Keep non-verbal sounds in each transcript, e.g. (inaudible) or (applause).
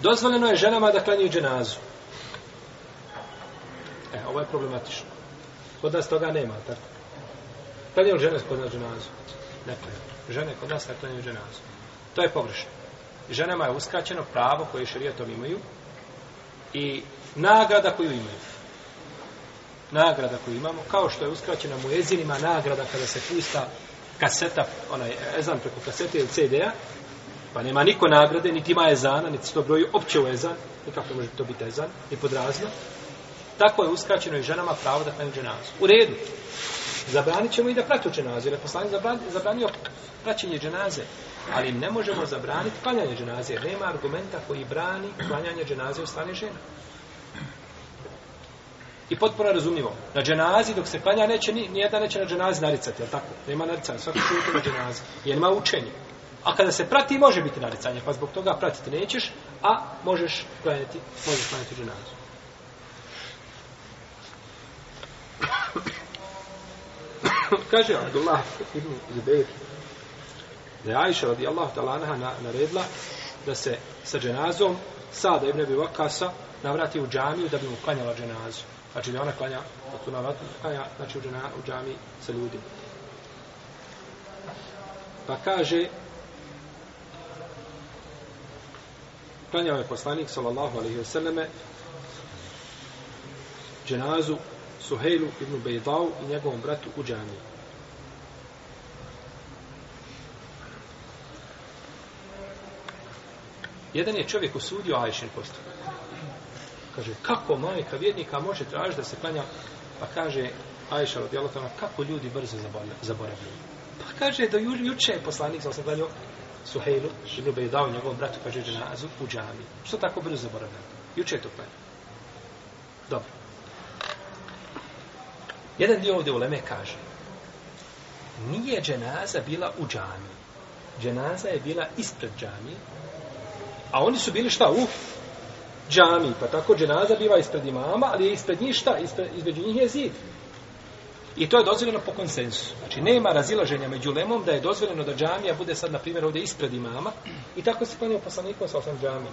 Dozvoljeno je ženama da klanjuju dženazu. E, ovo je problematično. Kod nas toga nema, tako? Klanjuju žene kod nas dženazu? Ne klanjuju. Žene kod nas ne klanjuju dženazu. To je površno. Ženama je uskraćeno pravo koje šarijatom imaju i nagrada koju imaju. Nagrada koju imamo, kao što je uskraćena mu jezinima nagrada kada se pusta kaseta, onaj, ezan preko kasete ili CD-a, Pa nema niko nagrade, niti ima ezana, niti se to broju opće u ezan, nikako može to biti ezan, ni pod razlog. Tako je uskraćeno i ženama pravo da klanju dženazu. U redu. Zabranit ćemo i da pratu dženazu, jer je poslanik zabranio, zabranio praćenje dženaze. Ali ne možemo zabraniti klanjanje dženaze, jer nema argumenta koji brani klanjanje dženaze u strane žena. I potpuno razumljivo. Na dženazi, dok se klanja, neće, nijedna neće na dženazi naricati, je tako? Nema naricati, svako čuje to na dženazi. Jer ima učenje. A kada se prati, može biti naricanje, pa zbog toga pratiti nećeš, a možeš klanjati, možeš klanjati ženazu. (coughs) Kaže Abdullah ibn Zubair da je Aisha radijallahu talanaha naredila da se sa dženazom Sada ibn Abi Vakasa navrati u džamiju da bi mu klanjala dženazu. Znači da ona klanja, da tu navrati, klanja znači u, džana, u džamiji sa ljudima. Pa kaže klanjao je poslanik sallallahu alaihi wasallam dženazu Suhejlu ibn Bejdau i njegovom bratu u džaniji. Jedan je čovjek usudio Ajšin postupak. Kaže, kako majka vjednika može tražiti da se klanja? Pa kaže, Ajša od kako ljudi brzo zaboravljaju? Pa kaže, do juče je poslanik sam se klanio, Suhejlu, ibn Ubej dao njegovom bratu kaže dženazu u džami. Što tako brzo zaboravljam? Juče je to klanio. Pa Dobro. Jedan dio ovdje u Leme kaže nije dženaza bila u džami. Dženaza je bila ispred džami, a oni su bili šta? U džami. Pa tako dženaza biva ispred imama, ali je ispred njih šta? Ispred, između njih je zid. I to je dozvoljeno po konsensusu. Znači, nema razilaženja među lemom da je dozvoljeno da džamija bude sad, na primjer, ovdje ispred imama. I tako se klanio poslanikom sa osam džamija.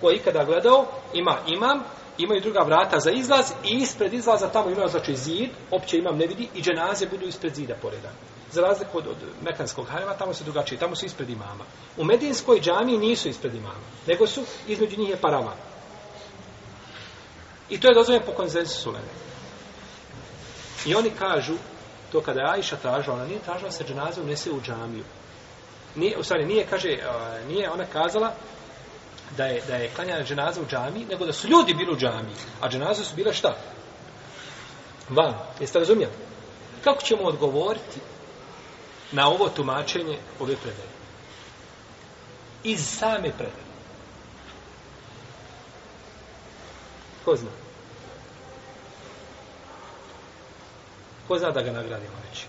Ko je ikada gledao, ima imam, imaju druga vrata za izlaz i ispred izlaza tamo imaju, znači, zid, opće imam ne vidi i dženaze budu ispred zida poredan. Za razliku od, od Mekanskog harema, tamo se drugačije, tamo su ispred imama. U Medinskoj džamiji nisu ispred imama, nego su između njih je paravan. I to je dozvoljeno po konsensusu Lemeta. I oni kažu, to kada je Aisha tražila, ona nije tražila se dženaze unese u džamiju. Nije, u stvari, nije, kaže, nije ona kazala da je, da je klanjana dženaze u džamiji, nego da su ljudi bili u džamiji. A dženaze su bile šta? Van. Jeste razumijeli? Kako ćemo odgovoriti na ovo tumačenje ove predaje? Iz same predaje. Ko zna? Ko zna da ga nagradimo neći?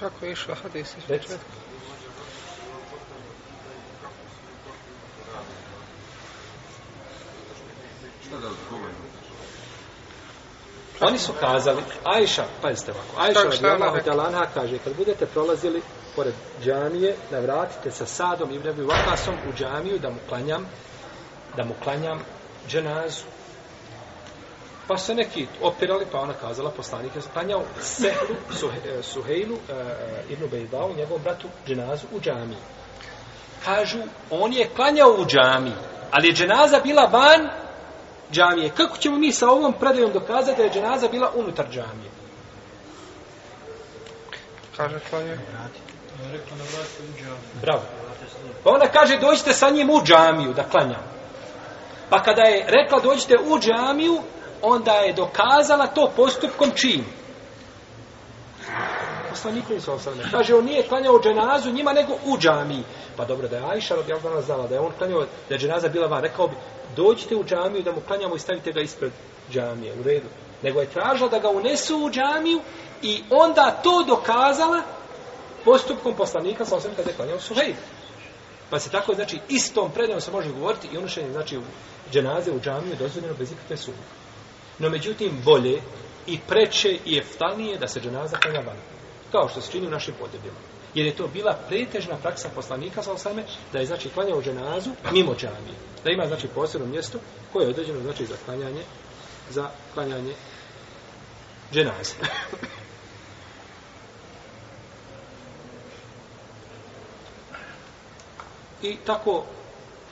Kako je išla hadis iz početka? Oni su kazali, Ajša, pazite ovako, Ajša radi Allah od Alanha kaže, kad budete prolazili pored džamije, navratite sa Sadom i Vrebi Vakasom u džamiju da mu klanjam, da mu klanjam dženazu. Pa se neki opirali, pa ona kazala, poslanik je sklanjao Sehru, Suhejlu, e, uh, e, e, Ibnu Bejdao, njegovom bratu, dženazu u džami. Kažu, on je klanjao u džami, ali je dženaza bila van džamije. Kako ćemo mi sa ovom predajom dokazati da je dženaza bila unutar džamije? Kaže, klanjao. Bravo. Pa ona kaže, dođite sa njim u džamiju da klanjamo. Pa kada je rekla dođite u džamiju, onda je dokazala to postupkom čim? Poslanik je sallallahu Kaže on nije klanjao dženazu njima nego u džamiji. Pa dobro da je Ajša radijallahu znala da je on klanjao da je dženaza bila van, rekao bi dođite u džamiju da mu klanjamo i stavite ga ispred džamije, u redu. Nego je tražila da ga unesu u džamiju i onda to dokazala postupkom poslanika sallallahu alejhi ve sellem kada je klanjao suhej. Pa se tako, znači, istom predajom se može govoriti i unošenje, znači, u dženaze u džamiju je dozvoljeno bez ikakve sumnje. No, međutim, bolje i preče i jeftanije da se dženaza kada van. Kao što se čini u našim podrebima. Jer je to bila pretežna praksa poslanika sa osame, da je, znači, klanjao dženazu mimo džamije. Da ima, znači, posebno mjesto koje je određeno, znači, za klanjanje, za klanjanje dženaze. (laughs) I tako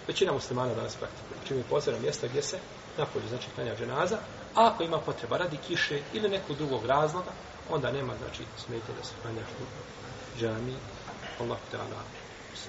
većina muslimana danas praktikuje. Znači mi pozdravim mjesta gdje se napolje, znači klanja dženaza, a ako ima potreba radi kiše ili nekog drugog razloga, onda nema, znači, smetje da se klanja u džami. Allah te ala. Amin.